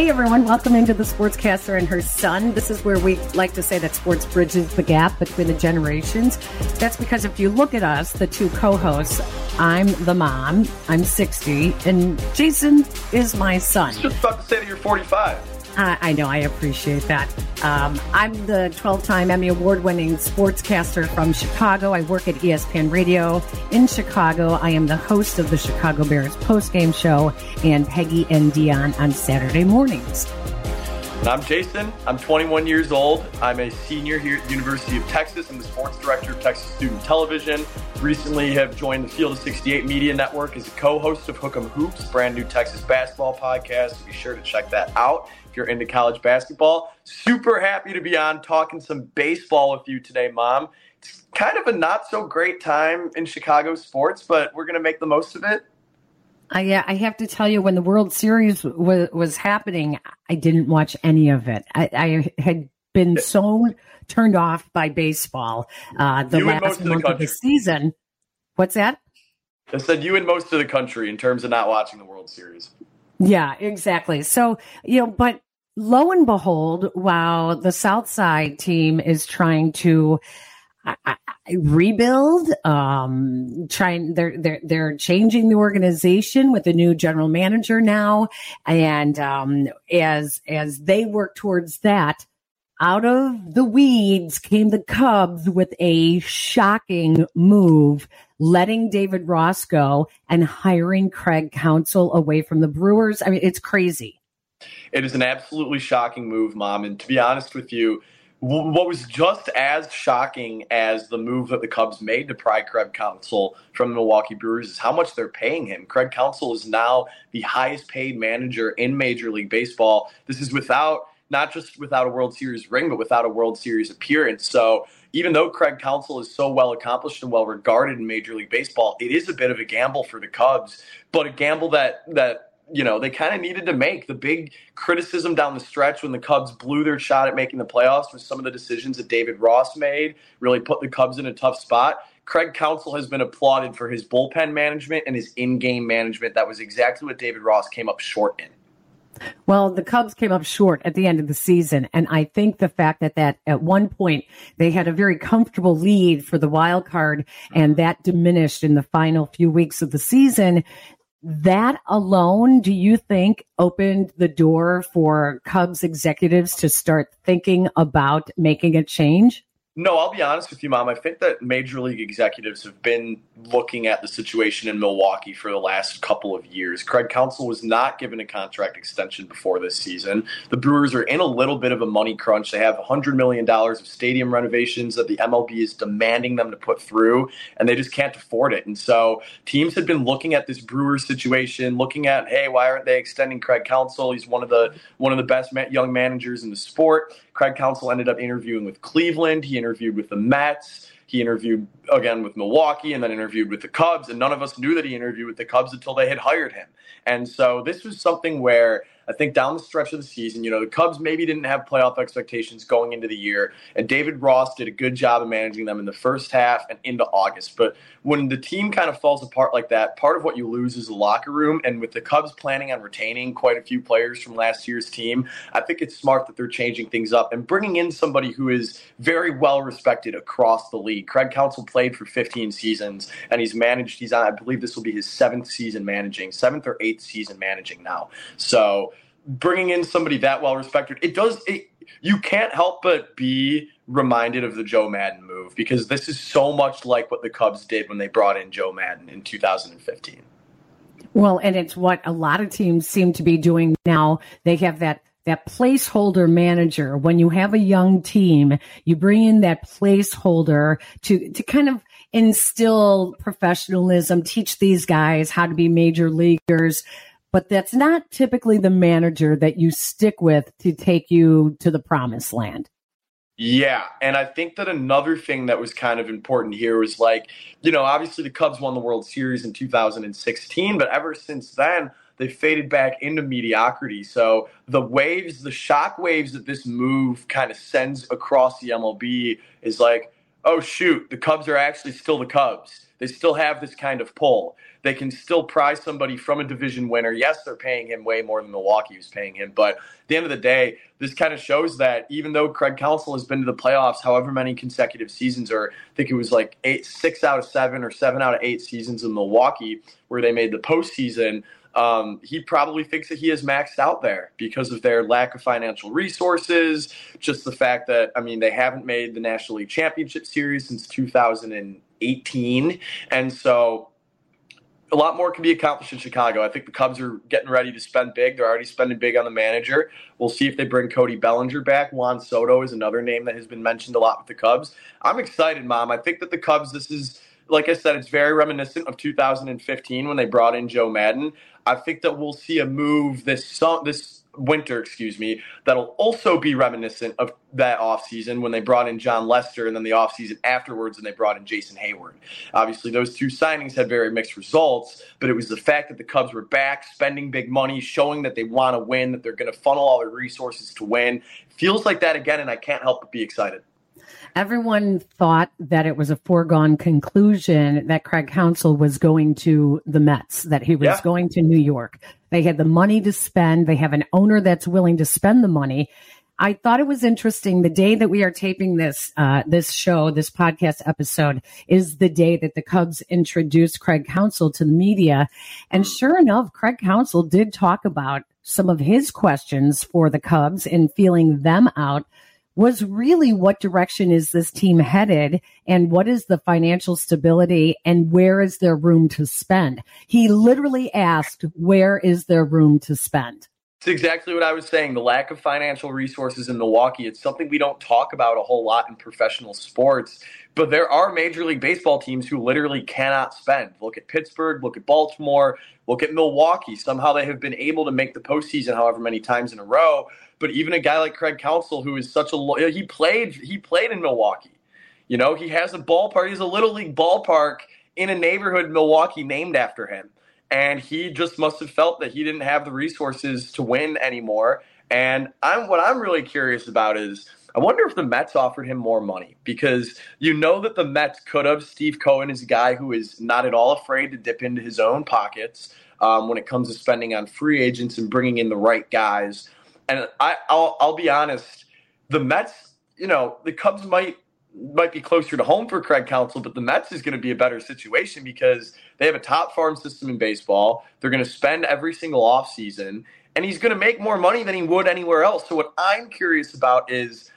Hey everyone, welcome into the Sportscaster and her son. This is where we like to say that sports bridges the gap between the generations. That's because if you look at us, the two co hosts, I'm the mom, I'm 60, and Jason is my son. Just about to say that you're 45. Uh, I know, I appreciate that. Um, I'm the 12 time Emmy Award winning sportscaster from Chicago. I work at ESPN Radio in Chicago. I am the host of the Chicago Bears postgame show and Peggy and Dion on Saturday mornings. I'm Jason. I'm 21 years old. I'm a senior here at the University of Texas. I'm the sports director of Texas Student Television. Recently have joined the Field of 68 Media Network as a co-host of Hook'em Hoops, brand new Texas basketball podcast. Be sure to check that out if you're into college basketball. Super happy to be on talking some baseball with you today, Mom. It's kind of a not so great time in Chicago sports, but we're going to make the most of it. I, I have to tell you, when the World Series was, was happening, I didn't watch any of it. I, I had been so turned off by baseball uh, the You last most of the month of the season. What's that? I said you and most of the country in terms of not watching the World Series. Yeah, exactly. So, you know, but lo and behold, while the South Side team is trying to I, I, rebuild, um, trying, they're, they're, they're changing the organization with a new general manager now. And, um, as, as they work towards that, out of the weeds came the Cubs with a shocking move, letting David Ross go and hiring Craig Counsell away from the Brewers. I mean, it's crazy. It is an absolutely shocking move, Mom. And to be honest with you, what was just as shocking as the move that the Cubs made to pry Craig Counsell from the Milwaukee Brewers is how much they're paying him. Craig Counsell is now the highest paid manager in Major League Baseball. This is without not just without a World Series ring, but without a World Series appearance. So even though Craig Counsell is so well accomplished and well regarded in Major League Baseball, it is a bit of a gamble for the Cubs, but a gamble that that you know they kind of needed to make. The big criticism down the stretch when the Cubs blew their shot at making the playoffs was some of the decisions that David Ross made, really put the Cubs in a tough spot. Craig Counsell has been applauded for his bullpen management and his in-game management. That was exactly what David Ross came up short in. Well, the Cubs came up short at the end of the season, and I think the fact that that at one point they had a very comfortable lead for the wild card, and that diminished in the final few weeks of the season. That alone, do you think opened the door for Cubs executives to start thinking about making a change? No, I'll be honest with you, Mom. I think that major league executives have been looking at the situation in Milwaukee for the last couple of years. Craig Counsell was not given a contract extension before this season. The Brewers are in a little bit of a money crunch. They have $100 million of stadium renovations that the MLB is demanding them to put through, and they just can't afford it. And so teams had been looking at this Brewers situation, looking at, hey, why aren't they extending Craig Counsell? He's one of the one of the best young managers in the sport. Craig Counsell ended up interviewing with Cleveland. He interviewed with the Mets. He interviewed again with Milwaukee and then interviewed with the Cubs. And none of us knew that he interviewed with the Cubs until they had hired him. And so this was something where I think down the stretch of the season, you know, the Cubs maybe didn't have playoff expectations going into the year. And David Ross did a good job of managing them in the first half and into August. But when the team kind of falls apart like that, part of what you lose is the locker room. And with the Cubs planning on retaining quite a few players from last year's team, I think it's smart that they're changing things up and bringing in somebody who is very well respected across the league. Craig Counsell played for 15 seasons and he's managed, he's on, I believe this will be his seventh season managing, seventh or eighth season managing now. So bringing in somebody that well respected, it does, it, you can't help but be reminded of the Joe Maddon move because this is so much like what the Cubs did when they brought in Joe Maddon in 2015. Well, and it's what a lot of teams seem to be doing now. They have that that placeholder manager. When you have a young team, you bring in that placeholder to to kind of instill professionalism, teach these guys how to be major leaguers. But that's not typically the manager that you stick with to take you to the promised land. Yeah, and I think that another thing that was kind of important here was like, you know, obviously the Cubs won the World Series in 2016, but ever since then, they faded back into mediocrity. So the waves, the shock waves that this move kind of sends across the MLB is like, oh shoot, the Cubs are actually still the Cubs. They still have this kind of pull. They can still prize somebody from a division winner. Yes, they're paying him way more than Milwaukee was paying him, but at the end of the day, this kind of shows that even though Craig Counsell has been to the playoffs however many consecutive seasons, or I think it was like eight, six out of seven or seven out of eight seasons in Milwaukee where they made the postseason, um, he probably thinks that he has maxed out there because of their lack of financial resources. Just the fact that, I mean, they haven't made the National League Championship Series since 2018. And so a lot more can be accomplished in Chicago. I think the Cubs are getting ready to spend big. They're already spending big on the manager. We'll see if they bring Cody Bellinger back. Juan Soto is another name that has been mentioned a lot with the Cubs. I'm excited, Mom. I think that the Cubs, this is like I said, it's very reminiscent of 2015 when they brought in Joe Maddon. I think that we'll see a move this this winter, excuse me, that'll also be reminiscent of that offseason when they brought in Jon Lester and then the offseason afterwards and they brought in Jason Heyward. Obviously, those two signings had very mixed results, but it was the fact that the Cubs were back, spending big money, showing that they want to win, that they're going to funnel all their resources to win. Feels like that again, and I can't help but be excited. Everyone thought that it was a foregone conclusion that Craig Counsell was going to the Mets, that he was yeah. going to New York. They had the money to spend. They have an owner that's willing to spend the money. I thought it was interesting. The day that we are taping this uh, this show, this podcast episode, is the day that the Cubs introduced Craig Counsell to the media, and sure enough, Craig Counsell did talk about some of his questions for the Cubs and feeling them out was really what direction is this team headed and what is the financial stability and where is there room to spend? He literally asked, where is there room to spend? It's exactly what I was saying. The lack of financial resources in Milwaukee, it's something we don't talk about a whole lot in professional sports. But there are Major League Baseball teams who literally cannot spend. Look at Pittsburgh, look at Baltimore, look at Milwaukee. Somehow they have been able to make the postseason however many times in a row. But even a guy like Craig Counsell, who is such a he played he played in Milwaukee. You know, he has a ballpark. He's a little league ballpark in a neighborhood in Milwaukee named after him and he just must have felt that he didn't have the resources to win anymore. And I'm what I'm really curious about is I wonder if the Mets offered him more money because you know that the Mets could have. Steve Cohen is a guy who is not at all afraid to dip into his own pockets um, when it comes to spending on free agents and bringing in the right guys. And I, I'll, I'll be honest, the Mets, you know, the Cubs might might be closer to home for Craig Counsell, but the Mets is going to be a better situation because they have a top farm system in baseball. They're going to spend every single offseason, and he's going to make more money than he would anywhere else. So, what I'm curious about is,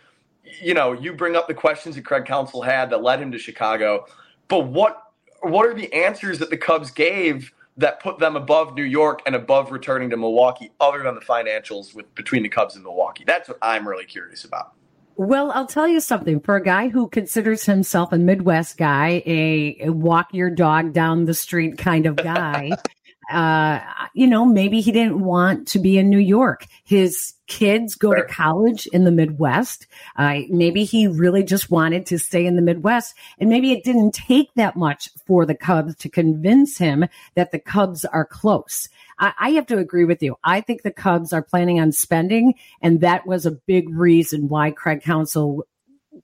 you know, you bring up the questions that Craig Counsell had that led him to Chicago, but what what are the answers that the Cubs gave that put them above New York and above returning to Milwaukee, other than the financials with between the Cubs and Milwaukee? That's what I'm really curious about. Well, I'll tell you something. For a guy who considers himself a Midwest guy, a, a walk your dog down the street kind of guy, uh, you know, maybe he didn't want to be in New York. His kids go sure. to college in the Midwest. Uh, maybe he really just wanted to stay in the Midwest. And maybe it didn't take that much for the Cubs to convince him that the Cubs are close. I, I have to agree with you. I think the Cubs are planning on spending, and that was a big reason why Craig Counsell,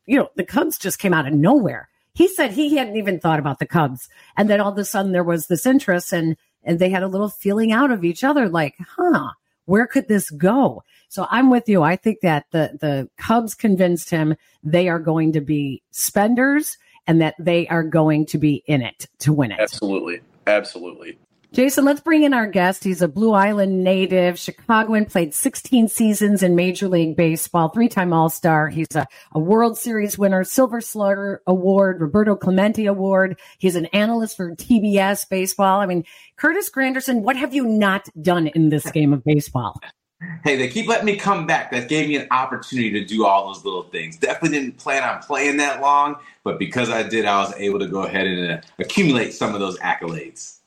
you know, the Cubs just came out of nowhere. He said he hadn't even thought about the Cubs, and then all of a sudden there was this interest, and and they had a little feeling out of each other, like, huh, where could this go? So I'm with you. I think that the the Cubs convinced him they are going to be spenders and that they are going to be in it to win it. Absolutely. Absolutely. Jason, let's bring in our guest. He's a Blue Island native, Chicagoan, played 16 seasons in Major League Baseball, three time All Star. He's a, a, World Series winner, Silver Slugger Award, Roberto Clemente Award. He's an analyst for TBS Baseball. I mean, Curtis Granderson, what have you not done in this game of baseball? Hey, they keep letting me come back. That gave me an opportunity to do all those little things. Definitely didn't plan on playing that long, but because I did, I was able to go ahead and uh, accumulate some of those accolades.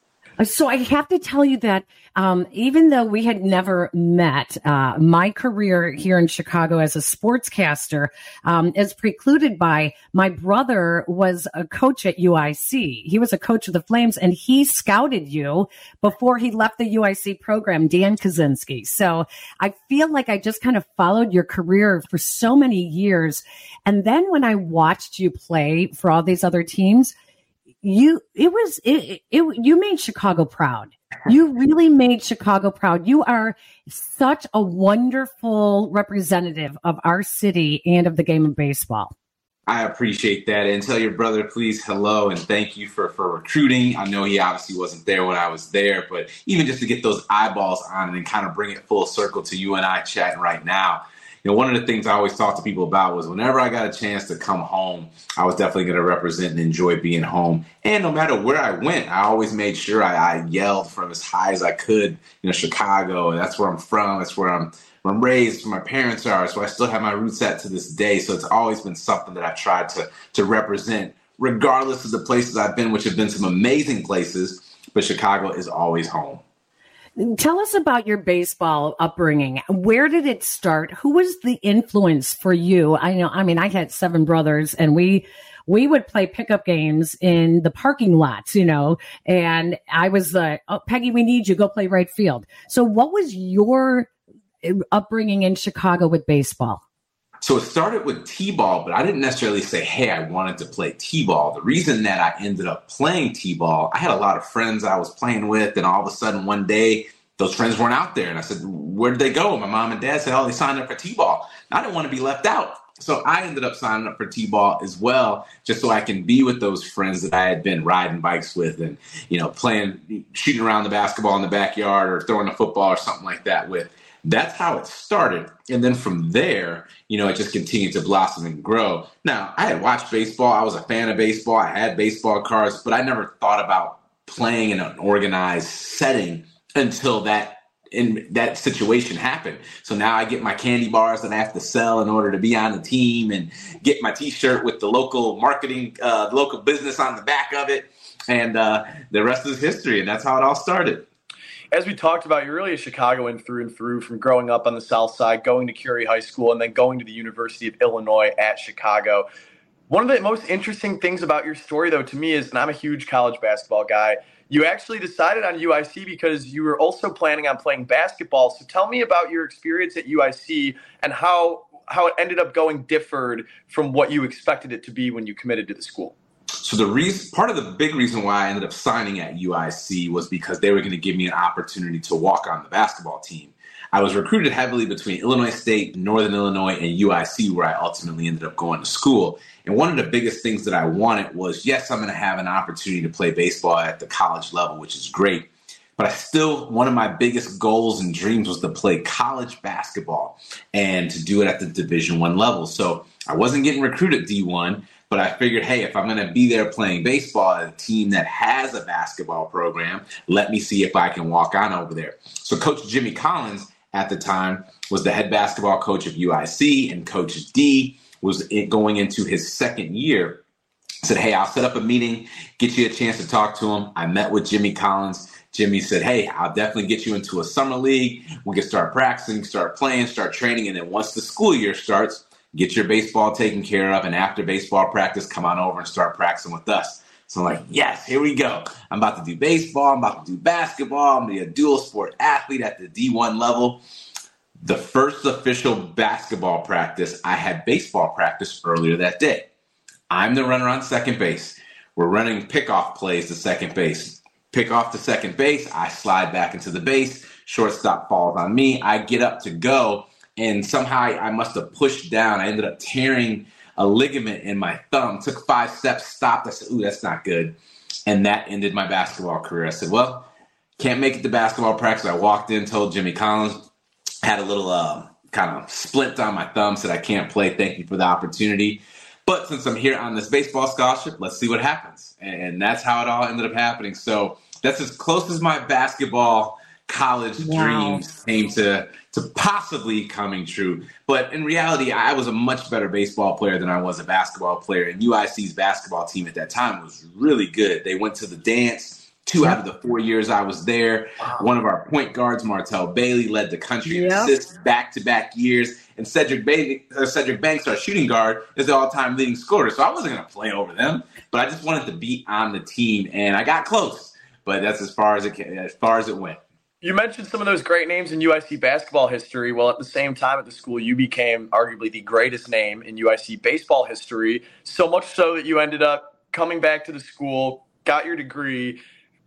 So I have to tell you that um, even though we had never met, uh, my career here in Chicago as a sportscaster um, is precluded by my brother was a coach at UIC. He was a coach of the Flames, and he scouted you before he left the UIC program, Dan Kusinski. So I feel like I just kind of followed your career for so many years, and then when I watched you play for all these other teams you it was it, it, you made Chicago proud. You really made Chicago proud. You are such a wonderful representative of our city and of the game of baseball. I appreciate that. And tell your brother, please, hello and thank you for, for recruiting. I know he obviously wasn't there when I was there, but even just to get those eyeballs on it and kind of bring it full circle to you and I chatting right now you know, one of the things I always talk to people about was whenever I got a chance to come home, I was definitely going to represent and enjoy being home. And no matter where I went, I always made sure I, I yelled from as high as I could. You know, Chicago, that's where I'm from. That's where I'm I'm raised, where my parents are. So I still have my roots at to this day. So it's always been something that I've tried to to represent, regardless of the places I've been, which have been some amazing places. But Chicago is always home. Tell us about your baseball upbringing. Where did it start? Who was the influence for you? I know, I mean, I had seven brothers and we, we would play pickup games in the parking lots, you know, and I was like, oh, Peggy, we need you. Go play right field. So what was your upbringing in Chicago with baseball? So it started with T-ball, but I didn't necessarily say, hey, I wanted to play T-ball. The reason that I ended up playing T-ball, I had a lot of friends I was playing with, and all of a sudden one day those friends weren't out there. And I said, where did they go? My mom and dad said, oh, they signed up for T-ball. I didn't want to be left out. So I ended up signing up for T-ball as well, just so I can be with those friends that I had been riding bikes with and, you know, playing, shooting around the basketball in the backyard or throwing a football or something like that with that's how it started. And then from there, you know, it just continued to blossom and grow. Now, I had watched baseball. I was a fan of baseball. I had baseball cards, but I never thought about playing in an organized setting until that in that situation happened. So now I get my candy bars that I have to sell in order to be on the team and get my t-shirt with the local marketing, uh, local business on the back of it. And uh, the rest is history. And that's how it all started as we talked about, you're really a Chicagoan through and through from growing up on the South Side, going to Curie High School, and then going to the University of Illinois at Chicago. One of the most interesting things about your story, though, to me is, and I'm a huge college basketball guy, you actually decided on UIC because you were also planning on playing basketball. So tell me about your experience at UIC and how how it ended up going differed from what you expected it to be when you committed to the school. So the reason, part of the big reason why I ended up signing at UIC was because they were going to give me an opportunity to walk on the basketball team. I was recruited heavily between Illinois State, Northern Illinois, and UIC, where I ultimately ended up going to school. And one of the biggest things that I wanted was, yes, I'm going to have an opportunity to play baseball at the college level, which is great. But I still, one of my biggest goals and dreams was to play college basketball and to do it at the Division One level. So I wasn't getting recruited D1, but I figured, hey, if I'm going to be there playing baseball at a team that has a basketball program, let me see if I can walk on over there. So Coach Jimmy Collins at the time was the head basketball coach of UIC, and Coach D was going into his second year. Said, hey, I'll set up a meeting, get you a chance to talk to him. I met with Jimmy Collins. Jimmy said, Hey, I'll definitely get you into a summer league. We can start practicing, start playing, start training. And then once the school year starts, get your baseball taken care of, and after baseball practice, come on over and start practicing with us. So I'm like, yes, here we go. I'm about to do baseball. I'm about to do basketball. I'm going to be a dual sport athlete at the D1 level. The first official basketball practice, I had baseball practice earlier that day. I'm the runner on second base. We're running pickoff plays to second base. Pick off to second base. I slide back into the base. Shortstop falls on me. I get up to go and somehow I, I must have pushed down. I ended up tearing a ligament in my thumb. Took five steps, stopped. I said, "Ooh, that's not good," and that ended my basketball career. I said, "Well, can't make it to basketball practice." I walked in, told Jimmy Collins, had a little uh, kind of splint on my thumb, said, "I can't play. Thank you for the opportunity." But since I'm here on this baseball scholarship, let's see what happens. And that's how it all ended up happening. So that's as close as my basketball college wow. dreams came to to possibly coming true. But in reality, I was a much better baseball player than I was a basketball player. And UIC's basketball team at that time was really good. They went to the dance two yep. out of the four years I was there. Wow. One of our point guards, Martell Bailey, led the country yep. in assists back to back years. And Cedric, uh, Cedric Banks, our shooting guard, is the all time leading scorer. So I wasn't going to play over them, but I just wanted to be on the team. And I got close, but that's as far as it, as far as it went. You mentioned some of those great names in UIC basketball history. Well, at the same time at the school, you became arguably the greatest name in UIC baseball history. So much so that you ended up coming back to the school, got your degree,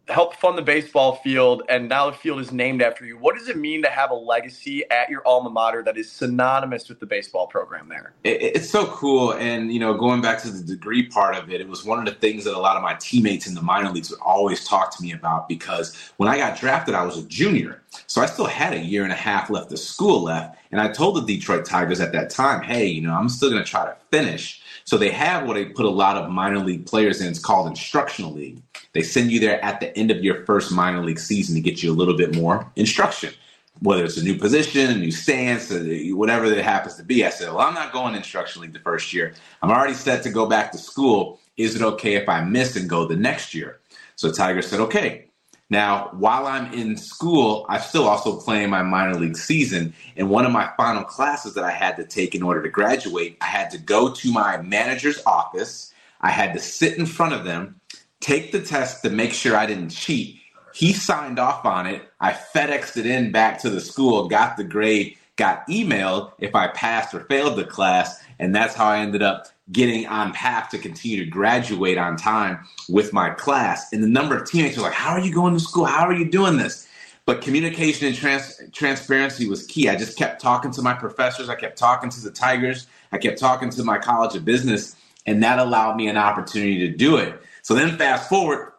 helped fund the baseball field, and now the field is named after you. What does it mean to have a legacy at your alma mater that is synonymous with the baseball program there? It, it's so cool. And, you know, going back to the degree part of it, it was one of the things that a lot of my teammates in the minor leagues would always talk to me about because when I got drafted, I was a junior. So I still had a year and a half left of school left. And I told the Detroit Tigers at that time, hey, you know, I'm still going to try to finish. So they have what they put a lot of minor league players in. It's called instructional league. They send you there at the end of your first minor league season to get you a little bit more instruction, whether it's a new position, a new stance, uh, whatever it happens to be. I said, well, I'm not going instruction league the first year. I'm already set to go back to school. Is it okay if I miss and go the next year? So Tiger said, okay. Now, while I'm in school, I'm still also playing my minor league season. And one of my final classes that I had to take in order to graduate, I had to go to my manager's office. I had to sit in front of them, take the test to make sure I didn't cheat. He signed off on it. I FedExed it in back to the school, got the grade, got emailed if I passed or failed the class. And that's how I ended up getting on path to continue to graduate on time with my class. And the number of teammates were like, How are you going to school? How are you doing this? But communication and trans- transparency was key. I just kept talking to my professors. I kept talking to the Tigers. I kept talking to my College of Business. And that allowed me an opportunity to do it. So then, fast forward,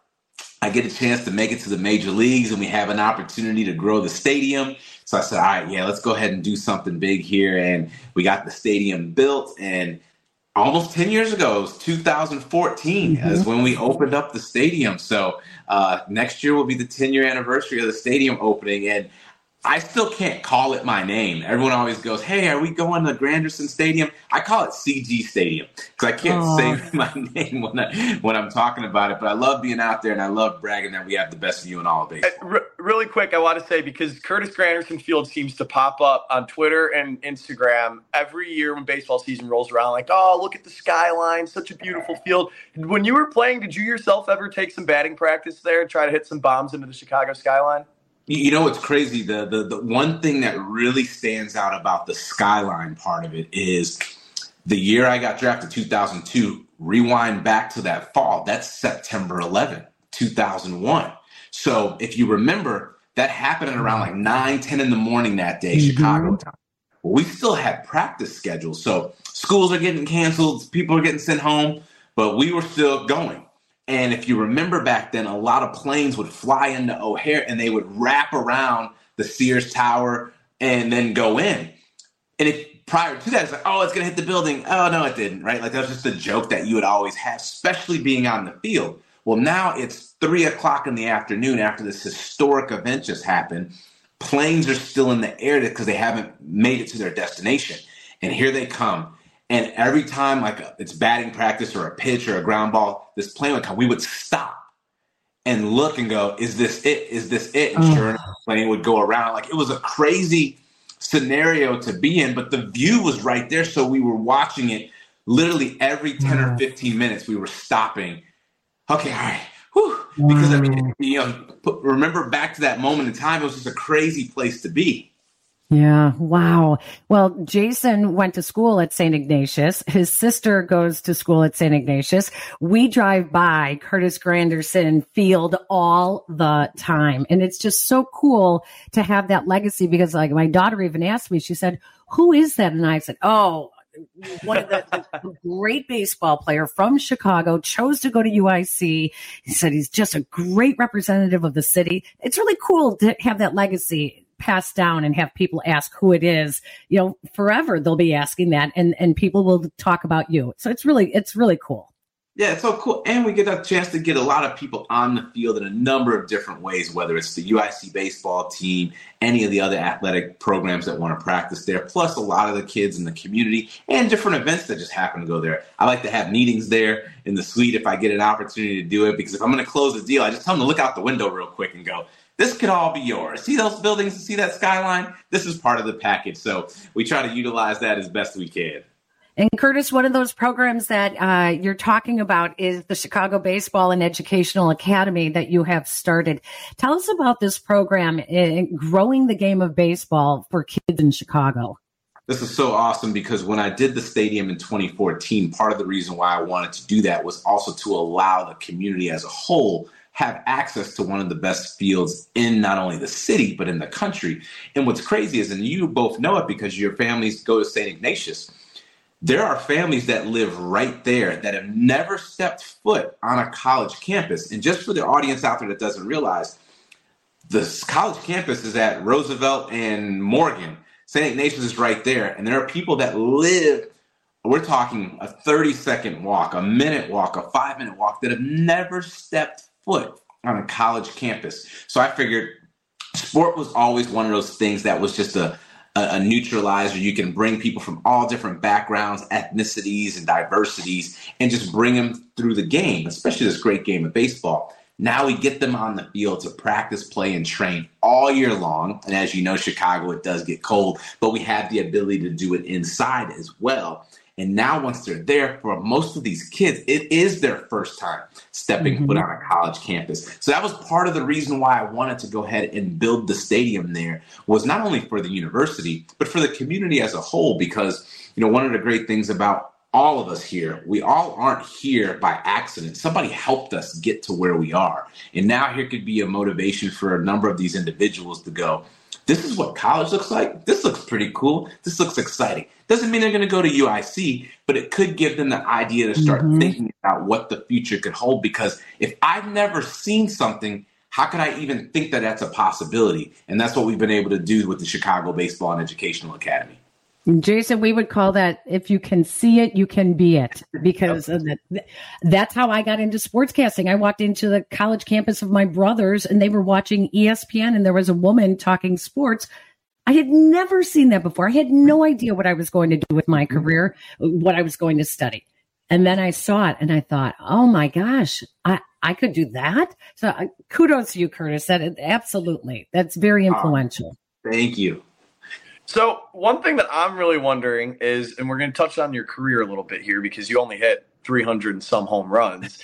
I get a chance to make it to the major leagues and we have an opportunity to grow the stadium. So I said, all right, yeah, let's go ahead and do something big here. And we got the stadium built. And almost 10 years ago. It was 2014 mm-hmm. as when we opened up the stadium. So uh, next year will be the 10 year anniversary of the stadium opening. And I still can't call it my name. Everyone always goes, "Hey, are we going to Granderson Stadium?" I call it CG Stadium because I can't Aww. say my name when I when I'm talking about it. But I love being out there and I love bragging that we have the best view in all of baseball. Really quick, I want to say because Curtis Granderson Field seems to pop up on Twitter and Instagram every year when baseball season rolls around. Like, oh, look at the skyline, such a beautiful field. When you were playing, did you yourself ever take some batting practice there, and try to hit some bombs into the Chicago skyline? You know what's crazy? The, the the one thing that really stands out about the skyline part of it is the year I got drafted, 2002. Rewind back to that fall. That's September 11, 2001. So if you remember, that happened at around like 9, 10 in the morning that day, mm-hmm. Chicago time. we still had practice schedules. So schools are getting canceled, people are getting sent home, but we were still going. And if you remember back then, a lot of planes would fly into O'Hare and they would wrap around the Sears Tower and then go in. And if prior to that, it's like, oh, it's going to hit the building. Oh, no, it didn't, right? Like that was just a joke that you would always have, especially being on the field. Well, now it's three o'clock in the afternoon after this historic event just happened. Planes are still in the air because they haven't made it to their destination. And here they come. And every time, like it's batting practice or a pitch or a ground ball, this plane would come. We would stop and look and go, "Is this it? Is this it?" And mm. sure enough, the plane would go around. Like it was a crazy scenario to be in, but the view was right there, so we were watching it literally every ten or mm. fifteen minutes. We were stopping. Okay, all right. Whew. Because I mean, mm. you know, remember back to that moment in time, it was just a crazy place to be. Yeah. Wow. Well, Jason went to school at St. Ignatius. His sister goes to school at St. Ignatius. We drive by Curtis Granderson Field all the time. And it's just so cool to have that legacy because like my daughter even asked me, she said, who is that? And I said, Oh, one of the, the, great baseball player from Chicago chose to go to UIC. He said he's just a great representative of the city. It's really cool to have that legacy passed down and have people ask who it is, you know, forever they'll be asking that and and people will talk about you. So it's really it's really cool. Yeah, it's so cool. And we get a chance to get a lot of people on the field in a number of different ways, whether it's the UIC baseball team, any of the other athletic programs that want to practice there, plus a lot of the kids in the community and different events that just happen to go there. I like to have meetings there in the suite if I get an opportunity to do it, because if I'm going to close a deal, I just tell them to look out the window real quick and go, this could all be yours. See those buildings, and see that skyline? This is part of the package. So we try to utilize that as best we can. And Curtis, one of those programs that uh, you're talking about is the Chicago Baseball and Educational Academy that you have started. Tell us about this program in growing the game of baseball for kids in Chicago. This is so awesome because when I did the stadium in 2014, part of the reason why I wanted to do that was also to allow the community as a whole have access to one of the best fields in not only the city but in the country. And what's crazy is, and you both know it because your families go to St. Ignatius. There are families that live right there that have never stepped foot on a college campus. And just for the audience out there that doesn't realize, the college campus is at Roosevelt and Morgan. St. Ignatius is right there. And there are people that live, we're talking a 30 second walk, a minute walk, a five minute walk, that have never stepped foot on a college campus. So I figured sport was always one of those things that was just a, a, a neutralizer. You can bring people from all different backgrounds, ethnicities, and diversities, and just bring them through the game, especially this great game of baseball. Now we get them on the field to practice, play, and train all year long. And as you know, Chicago, it does get cold, but we have the ability to do it inside as well. And now, once they're there, for most of these kids, it is their first time stepping mm-hmm. foot on a college campus. So that was part of the reason why I wanted to go ahead and build the stadium there was not only for the university, but for the community as a whole. Because, you know, one of the great things about all of us here, we all aren't here by accident. Somebody helped us get to where we are. And now here could be a motivation for a number of these individuals to go, this is what college looks like. This looks pretty cool. This looks exciting. Doesn't mean they're going to go to UIC, but it could give them the idea to start mm-hmm. thinking about what the future could hold. Because if I've never seen something, how could I even think that that's a possibility? And that's what we've been able to do with the Chicago Baseball and Educational Academy. Jason, we would call that if you can see it, you can be it, because that, that's how I got into sportscasting. I walked into the college campus of my brothers and they were watching ESPN and there was a woman talking sports. I had never seen that before. I had no idea what I was going to do with my career, what I was going to study. And then I saw it and I thought, oh my gosh, I, I could do that. So uh, kudos to you, Curtis. That absolutely, that's very influential. thank you. So one thing that I'm really wondering is, and we're going to touch on your career a little bit here because you only hit 300 and some home runs.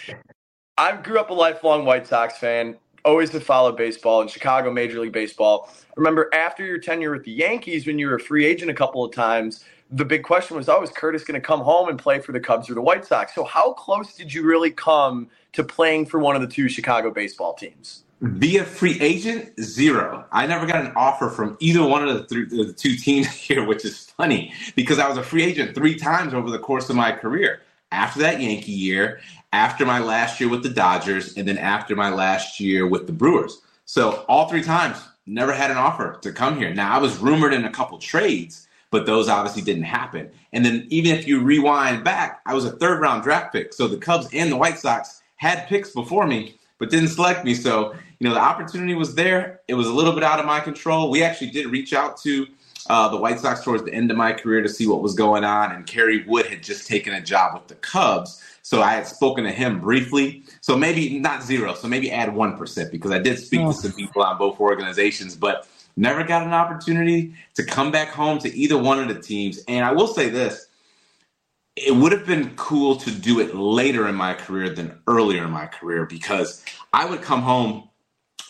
I grew up a lifelong White Sox fan. Always have followed baseball in Chicago Major League Baseball. Remember after your tenure with the Yankees, when you were a free agent a couple of times, the big question was, oh, is Curtis going to come home and play for the Cubs or the White Sox? So how close did you really come to playing for one of the two Chicago baseball teams? Via free agent, zero. I never got an offer from either one of the, th- the two teams here, which is funny because I was a free agent three times over the course of my career. After that Yankee year, after my last year with the Dodgers, and then after my last year with the Brewers. So all three times, never had an offer to come here. Now I was rumored in a couple trades, but those obviously didn't happen. And then even if you rewind back, I was a third round draft pick. So the Cubs and the White Sox had picks before me, but didn't select me. So you know, the opportunity was there. It was a little bit out of my control. We actually did reach out to uh, the White Sox towards the end of my career to see what was going on, and Kerry Wood had just taken a job with the Cubs. So I had spoken to him briefly. So maybe not zero. So maybe add 1% because I did speak oh. to some people on both organizations, but never got an opportunity to come back home to either one of the teams. And I will say this it would have been cool to do it later in my career than earlier in my career because I would come home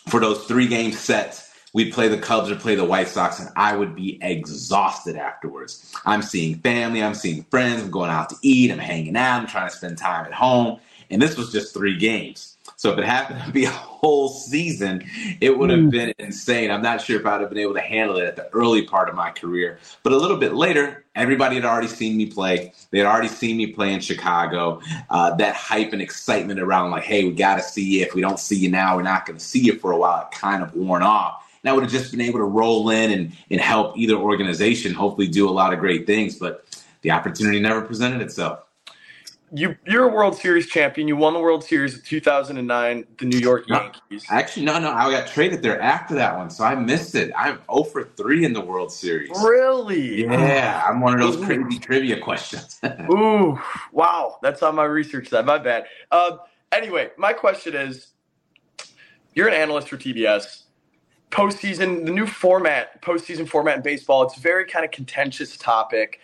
for those three game sets, we'd play the Cubs or play the White Sox, and I would be exhausted afterwards. I'm seeing family, I'm seeing friends, I'm going out to eat, I'm hanging out, I'm trying to spend time at home. And this was just three games. So if it happened to be a whole season, it would have mm. been insane. I'm not sure if I'd have been able to handle it at the early part of my career. But a little bit later, everybody had already seen me play. They had already seen me play in Chicago. Uh, that hype and excitement around, like, hey, we got to see you. If we don't see you now, we're not going to see you for a while. It kind of worn off. And I would have just been able to roll in and, and help either organization hopefully do a lot of great things. But the opportunity never presented itself you you're a World Series champion. You won the World Series in 2009, the New York Yankees. No, actually, no, no, I got traded there after that one, so I missed it. I'm 0 for 3 in the World Series. Really? Yeah, I'm one of those crazy trivia questions. Ooh, wow, that's on my research side. My bad. Uh, anyway, my question is: You're an analyst for TBS. Postseason, the new format, postseason format in baseball. It's a very kind of contentious topic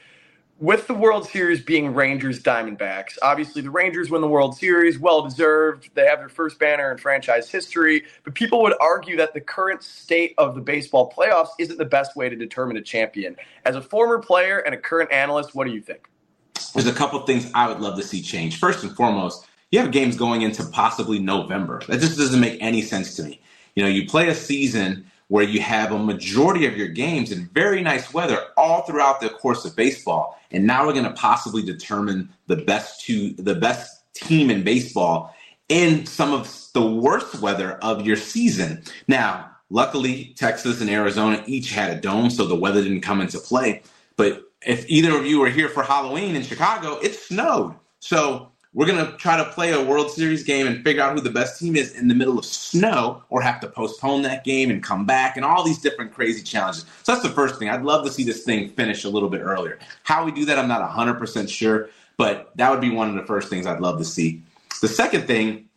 with the World Series being Rangers Diamondbacks, obviously the Rangers win the World Series, well deserved. They have their first banner in franchise history, but people would argue that the current state of the baseball playoffs isn't the best way to determine a champion. As a former player and a current analyst, what do you think? There's a couple things I would love to see change. First and foremost, you have games going into possibly November. That just doesn't make any sense to me. You know, you play a season where you have a majority of your games in very nice weather all throughout the course of baseball. And now we're going to possibly determine the best two, the best team in baseball in some of the worst weather of your season. Now, luckily, Texas and Arizona each had a dome, so the weather didn't come into play. But if either of you were here for Halloween in Chicago, it snowed. So we're going to try to play a World Series game and figure out who the best team is in the middle of snow or have to postpone that game and come back and all these different crazy challenges. So that's the first thing. I'd love to see this thing finish a little bit earlier. How we do that, I'm not 100% sure, but that would be one of the first things I'd love to see. The second thing,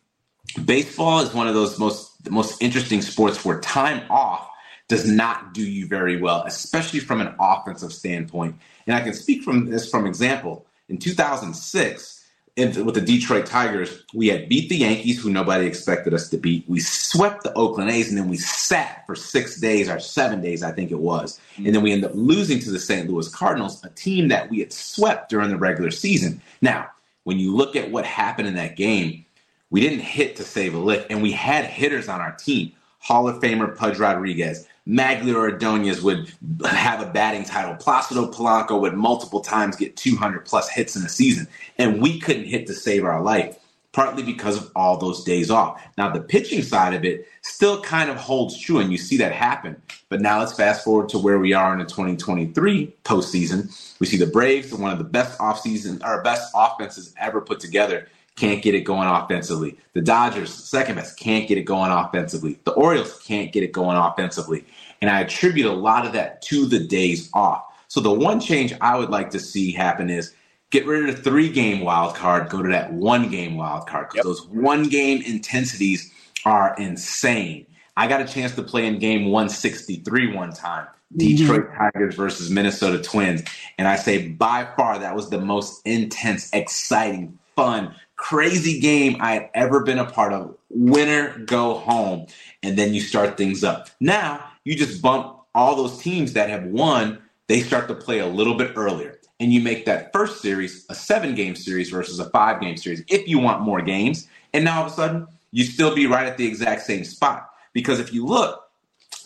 baseball is one of those most most interesting sports where time off does not do you very well, especially from an offensive standpoint. And I can speak from this from example. In 2006, with the Detroit Tigers, we had beat the Yankees, who nobody expected us to beat. We swept the Oakland A's, and then we sat for six days or seven days, I think it was. And then we ended up losing to the St. Louis Cardinals, a team that we had swept during the regular season. Now, when you look at what happened in that game, we didn't hit to save a lick, and we had hitters on our team. Hall of Famer Pudge Rodriguez, Magglio Ordonez would have a batting title. Placido Polanco would multiple times get 200 plus hits in a season, and we couldn't hit to save our life, partly because of all those days off. Now, the pitching side of it still kind of holds true, and you see that happen. But now let's fast forward to where we are in the 2023 postseason. We see the Braves, one of the best offseason, or best offenses ever put together can't get it going offensively. The Dodgers, second best, can't get it going offensively. The Orioles can't get it going offensively. And I attribute a lot of that to the days off. So the one change I would like to see happen is get rid of the three game wild card, go to that one game wild card. Because yep. those one game intensities are insane. I got a chance to play in game 163 one time. Detroit mm-hmm. Tigers versus Minnesota Twins. And I say by far that was the most intense, exciting, fun, crazy game I had ever been a part of. Winner, go home. And then you start things up. Now you just bump all those teams that have won, they start to play a little bit earlier. And you make that first series a seven game series versus a five game series if you want more games. And now all of a sudden, you still be right at the exact same spot. Because if you look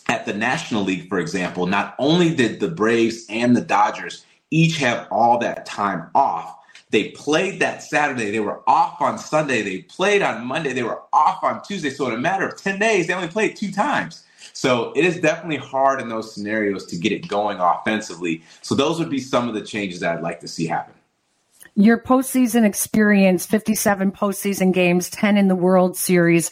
at the National League, for example, not only did the Braves and the Dodgers each have all that time off, they played that Saturday. They were off on Sunday. They played on Monday. They were off on Tuesday. So in a matter of 10 days, they only played two times. So it is definitely hard in those scenarios to get it going offensively. So those would be some of the changes that I'd like to see happen. Your postseason experience 57 postseason games, 10 in the World Series.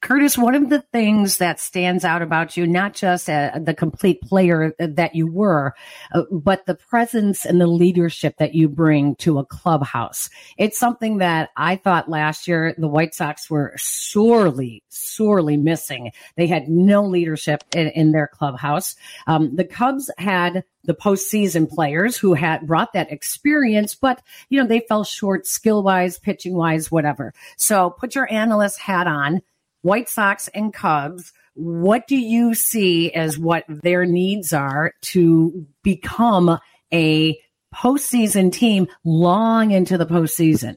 Curtis, one of the things that stands out about you, not just uh, the complete player that you were, uh, but the presence and the leadership that you bring to a clubhouse. It's something that I thought last year the White Sox were sorely, sorely missing. They had no leadership in, in their clubhouse. Um, the Cubs had the postseason players who had brought that experience, but you know, they fell short skill wise, pitching wise, whatever. So put your analyst hat on White Sox and Cubs, what do you see as what their needs are to become a postseason team long into the postseason?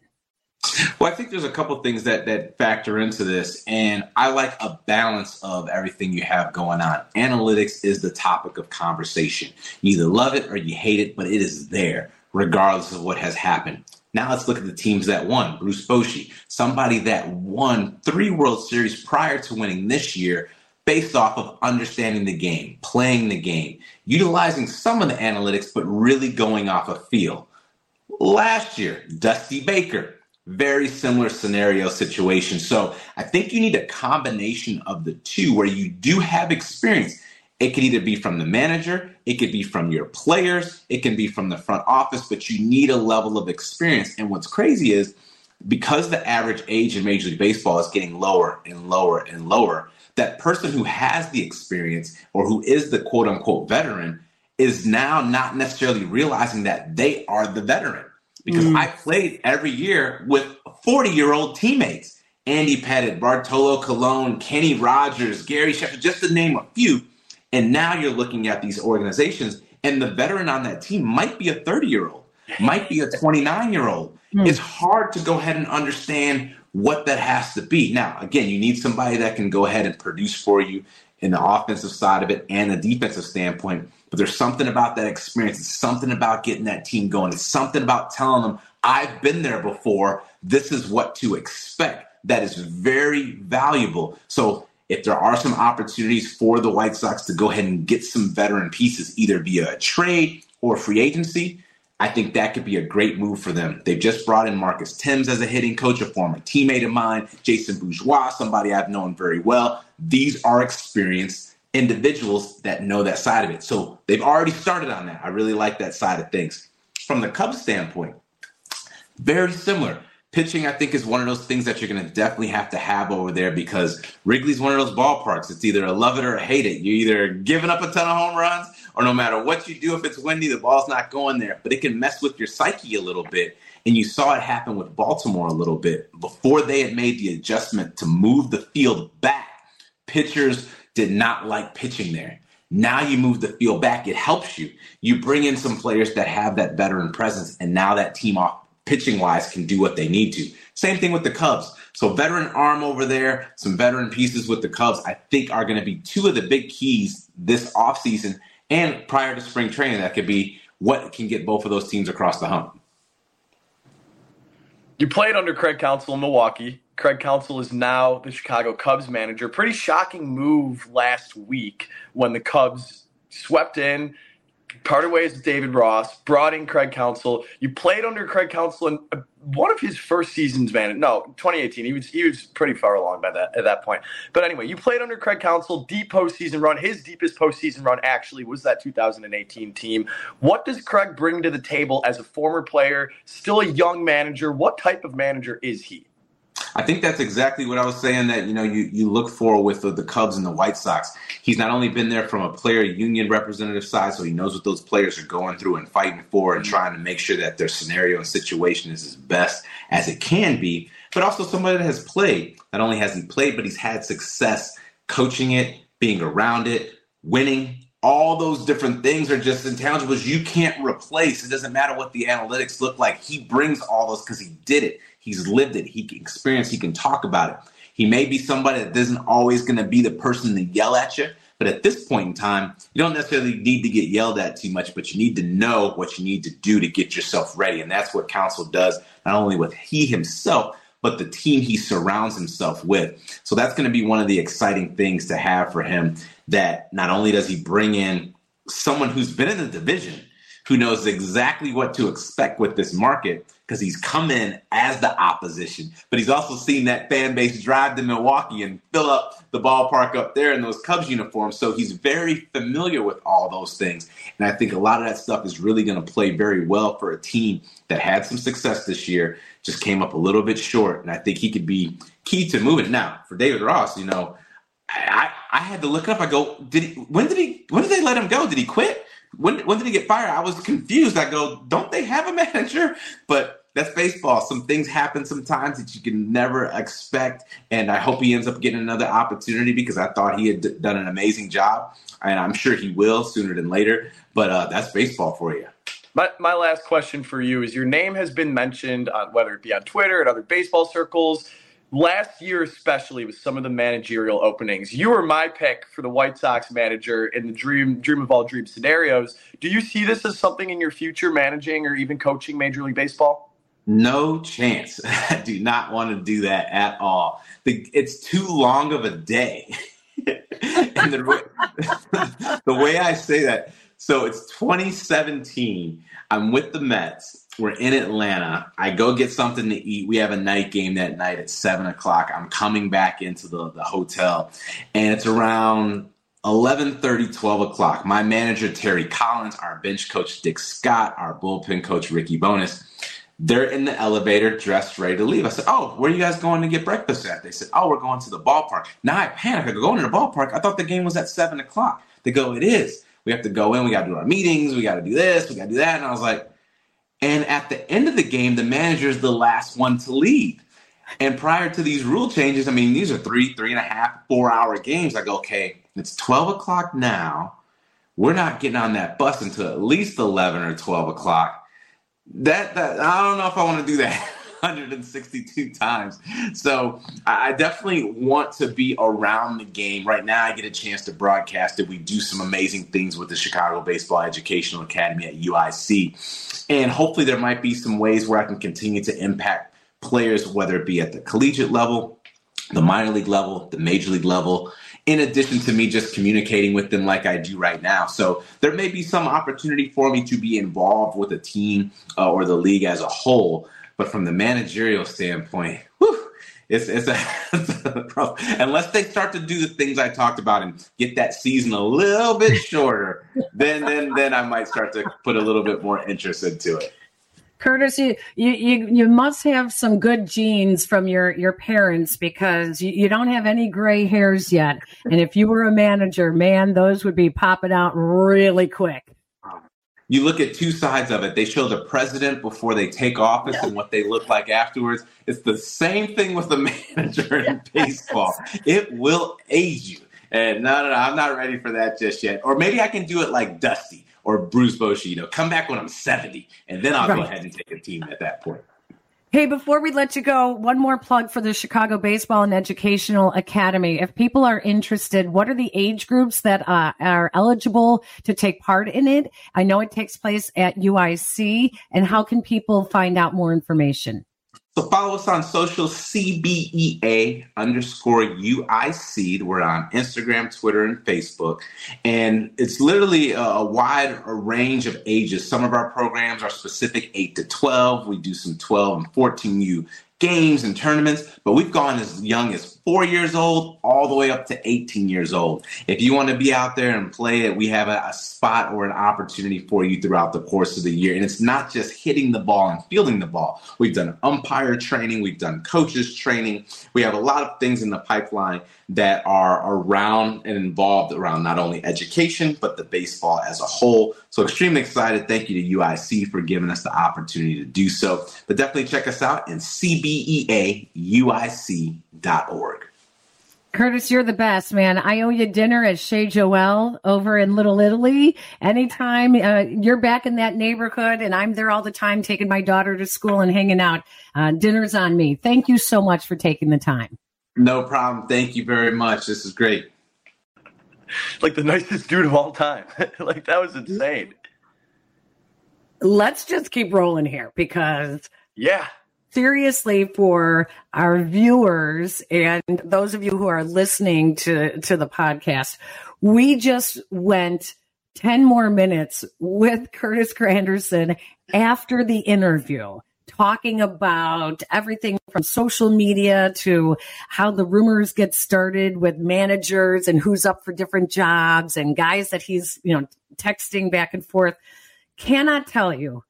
Well, I think there's a couple things that that factor into this, and I like a balance of everything you have going on. Analytics is the topic of conversation. You either love it or you hate it, but it is there regardless of what has happened. Now let's look at the teams that won. Bruce Bochy, somebody that won three World Series prior to winning this year based off of understanding the game, playing the game, utilizing some of the analytics, but really going off a feel. Last year, Dusty Baker, very similar scenario situation. So I think you need a combination of the two where you do have experience it could either be from the manager, it could be from your players, it can be from the front office, but you need a level of experience. And what's crazy is because the average age in Major League Baseball is getting lower and lower and lower, that person who has the experience or who is the quote unquote veteran is now not necessarily realizing that they are the veteran. Because mm. I played every year with 40 year old teammates Andy Pettitte, Bartolo Colon, Kenny Rogers, Gary Sheffield, just to name a few. And now you're looking at these organizations, and the veteran on that team might be a 30 year old, might be a 29 year old. Mm. It's hard to go ahead and understand what that has to be. Now, again, you need somebody that can go ahead and produce for you in the offensive side of it and the defensive standpoint. But there's something about that experience. It's something about getting that team going. It's something about telling them, I've been there before. This is what to expect. That is very valuable. So if there are some opportunities for the White Sox to go ahead and get some veteran pieces, either via a trade or free agency, I think that could be a great move for them. They've just brought in Marcus Thames as a hitting coach, a former teammate of mine, Jason Bourgeois, somebody I've known very well. These are experienced individuals that know that side of it. So they've already started on that. I really like that side of things. From the Cubs standpoint, very similar. Pitching, I think, is one of those things that you're going to definitely have to have over there because Wrigley's one of those ballparks. It's either a love it or hate it. You're either giving up a ton of home runs, or no matter what you do, if it's windy, the ball's not going there. But it can mess with your psyche a little bit. And you saw it happen with Baltimore a little bit. Before they had made the adjustment to move the field back, pitchers did not like pitching there. Now you move the field back, it helps you. You bring in some players that have that veteran presence, and now that team off pitching wise can do what they need to. Same thing with the Cubs. So veteran arm over there, some veteran pieces with the Cubs, I think are going to be two of the big keys this offseason and prior to spring training. That could be what can get both of those teams across the hump. You played under Craig Counsell in Milwaukee. Craig Counsell is now the Chicago Cubs manager. Pretty shocking move last week when the Cubs swept in, parted ways with David Ross, brought in Craig Counsell. You played under Craig Counsell in uh, one of his first seasons, man. No, 2018. He was he was pretty far along by that at that point. But anyway, you played under Craig Counsell, deep postseason run. His deepest postseason run actually was that 2018 team. What does Craig bring to the table as a former player, still a young manager? What type of manager is he? I think that's exactly what I was saying that you know you, you look for with the, the, Cubs and the White Sox. He's not only been there from a player union representative side, so he knows what those players are going through and fighting for and trying to make sure that their scenario and situation is as best as it can be, but also somebody that has played. Not only has he played, but he's had success coaching it, being around it, winning. All those different things are just intangibles you can't replace. It doesn't matter what the analytics look like. He brings all those because he did it. He's lived it. He can experience. He can talk about it. He may be somebody that isn't always going to be the person to yell at you. But at this point in time, you don't necessarily need to get yelled at too much, but you need to know what you need to do to get yourself ready. And that's what Counsell does, not only with he himself, but the team he surrounds himself with. So that's going to be one of the exciting things to have for him that not only does he bring in someone who's been in the division, who knows exactly what to expect with this market because he's come in as the opposition, but he's also seen that fan base drive to Milwaukee and fill up the ballpark up there in those Cubs uniforms. So he's very familiar with all those things. And I think a lot of that stuff is really going to play very well for a team that had some success this year, just came up a little bit short. And I think he could be key to moving. Now, for David Ross, you know, I, I had to look up. I go, did he? When did he? When did they let him go? Did he quit? When when did he get fired? I was confused. I go, don't they have a manager? But that's baseball. Some things happen sometimes that you can never expect. And I hope he ends up getting another opportunity because I thought he had d- done an amazing job. And I'm sure he will sooner than later. But uh, that's baseball for you. My, my last question for you is your name has been mentioned, on, whether it be on Twitter and other baseball circles last year especially with some of the managerial openings you were my pick for the white sox manager in the dream dream of all dream scenarios. Do you see this as something in your future managing or even coaching major league baseball? No chance. I do not want to do that at all. The, it's too long of a day. And the, the way i say that so it's 2017 i'm with the mets we're in Atlanta. I go get something to eat. We have a night game that night at seven o'clock. I'm coming back into the, the hotel, and it's around 11:30, 12 o'clock. My manager Terry Collins, our bench coach Dick Scott, our bullpen coach Ricky Bones, They're in the elevator, dressed, ready to leave. I said, "Oh, where are you guys going to get breakfast at?" They said, "Oh, we're going to the ballpark." Now I panic. I go, "Going to the ballpark? I thought the game was at seven o'clock." They go, "It is." We have to go in. We got to do our meetings. We got to do this. We got to do that. And I was like, and at the end of the game, the manager is the last one to leave. And prior to these rule changes, I mean, these are three, three and a half, four hour games. Go, okay, it's 12 o'clock now. We're not getting on that bus until at least 11 or 12 o'clock. That, that I don't know if I want to do that 162 times. So I definitely want to be around the game. Right now, I get a chance to broadcast it. We do some amazing things with the Chicago Baseball Educational Academy at UIC. And hopefully, there might be some ways where I can continue to impact players, whether it be at the collegiate level, the minor league level, the major league level, in addition to me just communicating with them like I do right now. So there may be some opportunity for me to be involved with a team uh, or the league as a whole. But from the managerial standpoint, whew, it's, it's, a, it's a unless they start to do the things I talked about and get that season a little bit shorter, then then then I might start to put a little bit more interest into it. Curtis, you, you, you must have some good genes from your, your parents because you, you don't have any gray hairs yet. And if you were a manager, man, those would be popping out really quick. You look at two sides of it. They show the president before they take office and what they look like afterwards. It's the same thing with the manager in baseball. It will age you. And no, no, no, I'm not ready for that just yet. Or maybe I can do it like Dusty or Bruce Bochy, you know, come back when I'm 70, and then I'll right. go ahead and take a team at that point. Hey, before we let you go, one more plug for the Chicago Baseball and Educational Academy. If people are interested, what are the age groups that uh, are eligible to take part in it? I know it takes place at UIC, and how can people find out more information? So follow us on social CBEA underscore UIC. We're on Instagram, Twitter, and Facebook. And it's literally a wide range of ages. Some of our programs are specific 8 to 12. We do some 12 and 14U games and tournaments, but we've gone as young as four years old all the way up to 18 years old. If you want to be out there and play it, we have a, a, spot or an opportunity for you throughout the course of the year. And it's not just hitting the ball and fielding the ball. We've done umpire training, we've done coaches training. We have a lot of things in the pipeline that are around and involved around not only education, but the baseball as a whole. So, extremely excited. Thank you to UIC for giving us the opportunity to do so. But definitely check us out in cbeauic.org. Curtis, you're the best, man. I owe you dinner at Chez Joel over in Little Italy. Anytime uh, you're back in that neighborhood, and I'm there all the time taking my daughter to school and hanging out, uh, dinner's on me. Thank you so much for taking the time. No problem. Thank you very much. This is great. Like the nicest dude of all time. like that was insane. Let's just keep rolling here because yeah. Seriously, for our viewers and those of you who are listening to, to the podcast, we just went 10 more minutes with Curtis Granderson after the interview talking about everything from social media to how the rumors get started with managers and who's up for different jobs and guys that he's, you know, texting back and forth. Cannot tell you,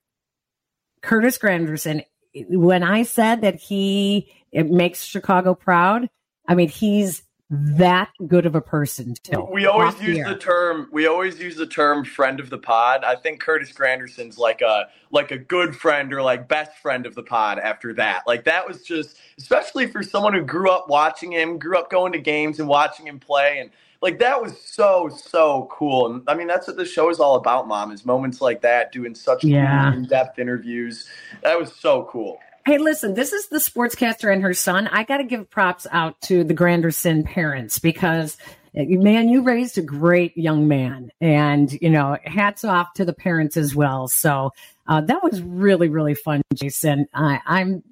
Curtis Granderson, when I said that he it makes Chicago proud, I mean, he's that good of a person too. We always use the term we always use the term friend of the pod. I think Curtis Granderson's like a like a good friend or like best friend of the pod after that. Like that was just especially for someone who grew up watching him, grew up going to games and watching him play and like that was so so cool. And I mean that's what the show is all about, mom, is moments like that, doing such yeah. cool, in-depth interviews. That was so cool. Hey, listen, this is the sportscaster and her son. I got to give props out to the Granderson parents because man, you raised a great young man and, you know, hats off to the parents as well. So, uh, that was really, really fun, Jason. I, I'm,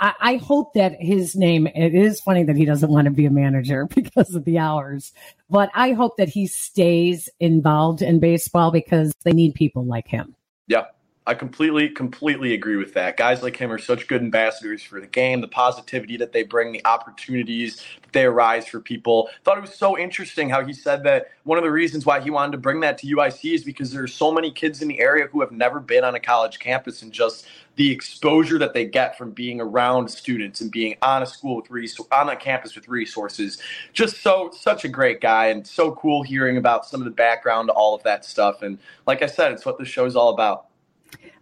I, I hope that his name, it is funny that he doesn't want to be a manager because of the hours, but I hope that he stays involved in baseball because they need people like him. Yeah. I completely, completely agree with that. Guys like him are such good ambassadors for the game, the positivity that they bring, the opportunities that they arise for people. Thought it was so interesting how he said that one of the reasons why he wanted to bring that to UIC is because there are so many kids in the area who have never been on a college campus and just the exposure that they get from being around students and being on a school with res- on a campus with resources. Just so such a great guy and so cool hearing about some of the background, all of that stuff. And like I said, it's what the show's all about.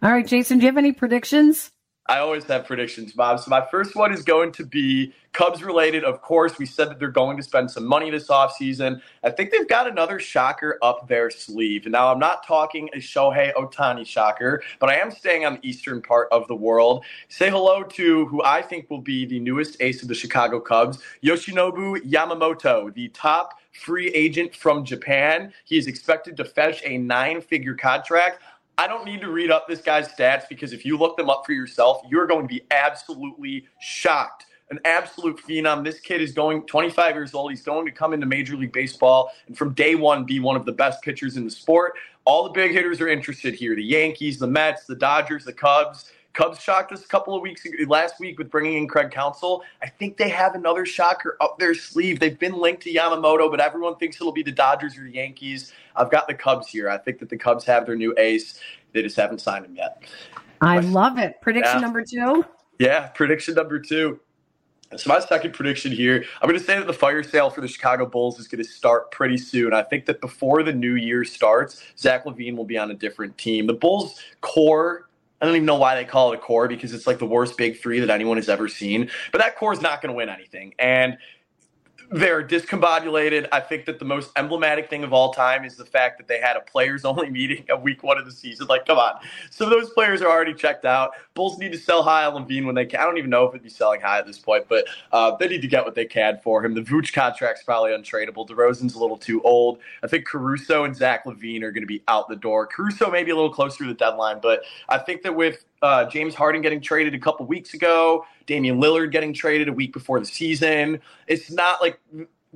All right, Jason, do you have any predictions? I always have predictions, Bob. So my first one is going to be Cubs related. Of course, we said that they're going to spend some money this offseason. I think they've got another shocker up their sleeve. Now, I'm not talking a Shohei Ohtani shocker, but I am staying on the eastern part of the world. Say hello to who I think will be the newest ace of the Chicago Cubs, Yoshinobu Yamamoto, the top free agent from Japan. He is expected to fetch a nine figure contract. I don't need to read up this guy's stats because if you look them up for yourself, you're going to be absolutely shocked. An absolute phenom. This kid is going 25 years old. He's going to come into Major League Baseball and from day one be one of the best pitchers in the sport. All the big hitters are interested here the Yankees, the Mets, the Dodgers, the Cubs. Cubs shocked us a couple of weeks ago, last week with bringing in Craig Counsell. I think they have another shocker up their sleeve. They've been linked to Yamamoto, but everyone thinks it'll be the Dodgers or the Yankees. I've got the Cubs here. I think that the Cubs have their new ace. They just haven't signed him yet. I love it. Prediction yeah. number two. Yeah, prediction number two. So my second prediction here, I'm going to say that the fire sale for the Chicago Bulls is going to start pretty soon. I think that before the new year starts, Zach LaVine will be on a different team. The Bulls core I don't even know why they call it a core because it's like the worst big three that anyone has ever seen. But that core is not going to win anything. And they're discombobulated. I think that the most emblematic thing of all time is the fact that they had a players only meeting at week one of the season. Like, come on. So those players are already checked out. Bulls need to sell high on LaVine when they can. I don't even know if it'd be selling high at this point, but uh, they need to get what they can for him. The Vooch contract's probably untradeable. DeRozan's a little too old. I think Caruso and Zach LaVine are going to be out the door. Caruso maybe a little closer to the deadline, but I think that with uh, James Harden getting traded a couple weeks ago, Damian Lillard getting traded a week before the season. It's not like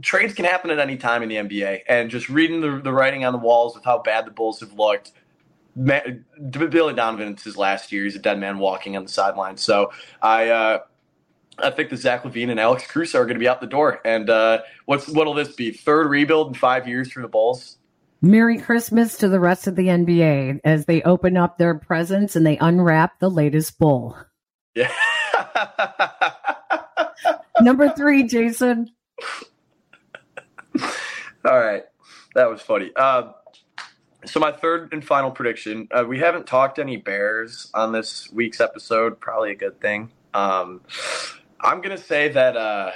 trades can happen at any time in the NBA. And just reading the, the writing on the walls with how bad the Bulls have looked, Billy Donovan, it's his last year. He's a dead man walking on the sideline. So I. Uh, I think that Zach LaVine and Alex Caruso are going to be out the door. And uh, what's what'll this be? Third rebuild in five years for the Bulls? Merry Christmas to the rest of the NBA as they open up their presents and they unwrap the latest bull. Yeah. Number three, Jason. All right. That was funny. Uh, so my third and final prediction. Uh, we haven't talked any Bears on this week's episode. Probably a good thing. Um, I'm gonna say that uh,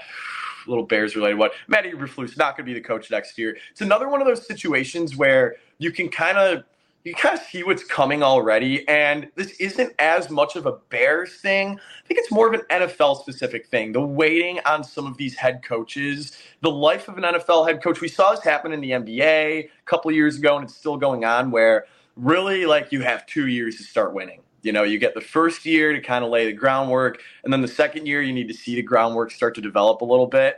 little Bears related one. Matty Eberflus not going to be the coach next year. It's another one of those situations where you can kind of you kind of see what's coming already. And this isn't as much of a Bears thing. I think it's more of an NFL specific thing. The waiting on some of these head coaches, the life of an NFL head coach. We saw this happen in the NBA a couple years ago, and it's still going on where really like you have two years to start winning. You know, you get the first year to kind of lay the groundwork, and then the second year you need to see the groundwork start to develop a little bit.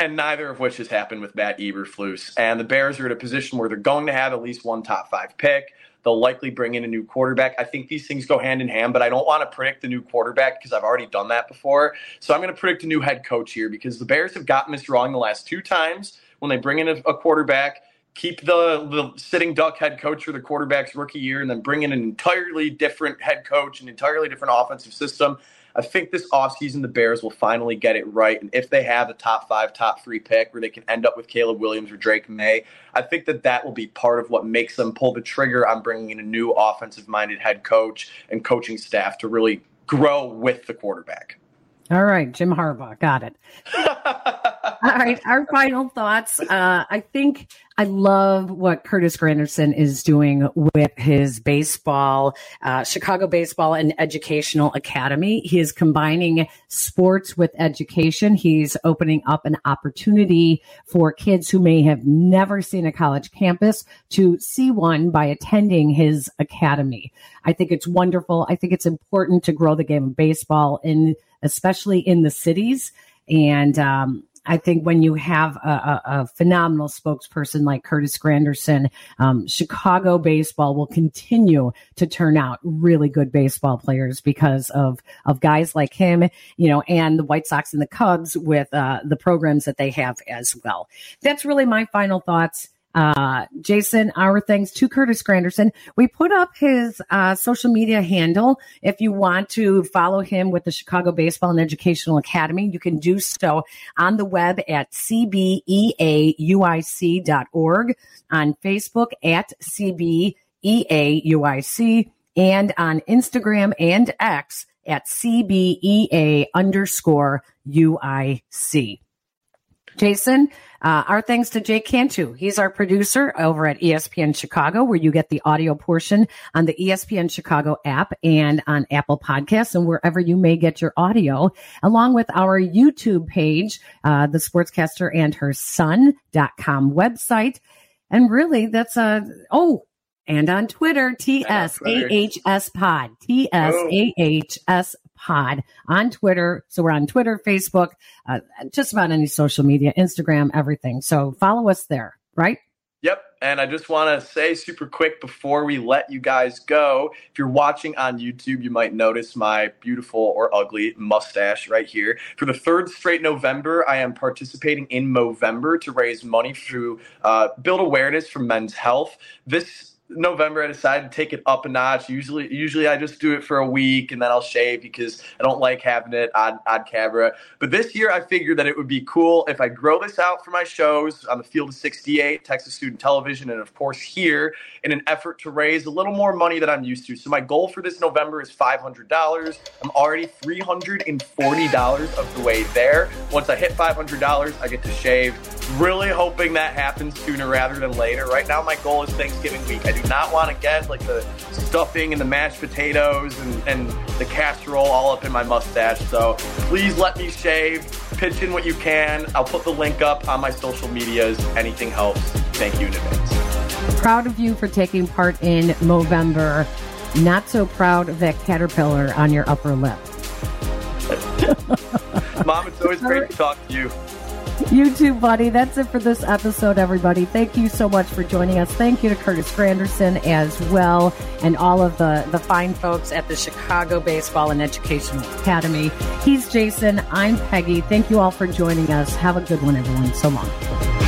And neither of which has happened with Matt Eberflus. And the Bears are in a position where they're going to have at least one top five pick. They'll likely bring in a new quarterback. I think these things go hand in hand, but I don't want to predict the new quarterback because I've already done that before. So I'm going to predict a new head coach here because the Bears have gotten this wrong the last two times when they bring in a, a quarterback keep the, the sitting duck head coach for the quarterback's rookie year and then bring in an entirely different head coach, an entirely different offensive system. I think this offseason the Bears will finally get it right. And if they have a top five, top three pick where they can end up with Caleb Williams or Drake Maye, I think that that will be part of what makes them pull the trigger on bringing in a new offensive minded head coach and coaching staff to really grow with the quarterback. All right, Jim Harbaugh, got it. All right, our final thoughts. Uh, I think I love what Curtis Granderson is doing with his baseball, uh, Chicago Baseball and Educational Academy. He is combining sports with education. He's opening up an opportunity for kids who may have never seen a college campus to see one by attending his academy. I think it's wonderful. I think it's important to grow the game of baseball in especially in the cities. And um, I think when you have a, a, a phenomenal spokesperson like Curtis Granderson, um, Chicago baseball will continue to turn out really good baseball players because of of guys like him, you know, and the White Sox and the Cubs with uh, the programs that they have as well. That's really my final thoughts. Uh, Jason, our thanks to Curtis Granderson. We put up his uh, social media handle. If you want to follow him with the Chicago Baseball and Educational Academy, you can do so on the web at cbeauic.org, on Facebook at cbeauic, and on Instagram and X at cbea underscore UIC. Jason, uh, our thanks to Jake Cantu. He's our producer over at ESPN Chicago, where you get the audio portion on the ESPN Chicago app and on Apple Podcasts and wherever you may get your audio, along with our YouTube page, uh, the sportscaster and her son.com website. And really, that's a, oh, and on Twitter, TSAHS Pod, TSAHS Pod on Twitter. So we're on Twitter, Facebook, uh, just about any social media, Instagram, everything. So follow us there, right? Yep. And I just want to say super quick before we let you guys go if you're watching on YouTube, you might notice my beautiful or ugly mustache right here. For the third straight November, I am participating in Movember to raise money through uh, build awareness for men's health. This November, I decided to take it up a notch. Usually, usually I just do it for a week and then I'll shave because I don't like having it on, on camera. But this year, I figured that it would be cool if I grow this out for my shows on the Field of 68, Texas Student Television, and of course here in an effort to raise a little more money than I'm used to. So my goal for this November is $500. I'm already $340 of the way there. Once I hit $500, I get to shave. Really hoping that happens sooner rather than later. Right now, my goal is Thanksgiving week. I do not want to get like the stuffing and the mashed potatoes and, and the casserole all up in my mustache. So please let me shave. Pitch in what you can. I'll put the link up on my social medias. Anything helps. Thank you in advance. Proud of you for taking part in Movember. Not so proud of that caterpillar on your upper lip. Mom, it's always great to talk to you. You too, buddy. That's it for this episode, everybody. Thank you so much for joining us. Thank you to Curtis Granderson as well, and all of the, the fine folks at the Chicago Baseball and Educational Academy. He's Jason. I'm Peggy. Thank you all for joining us. Have a good one, everyone. So long.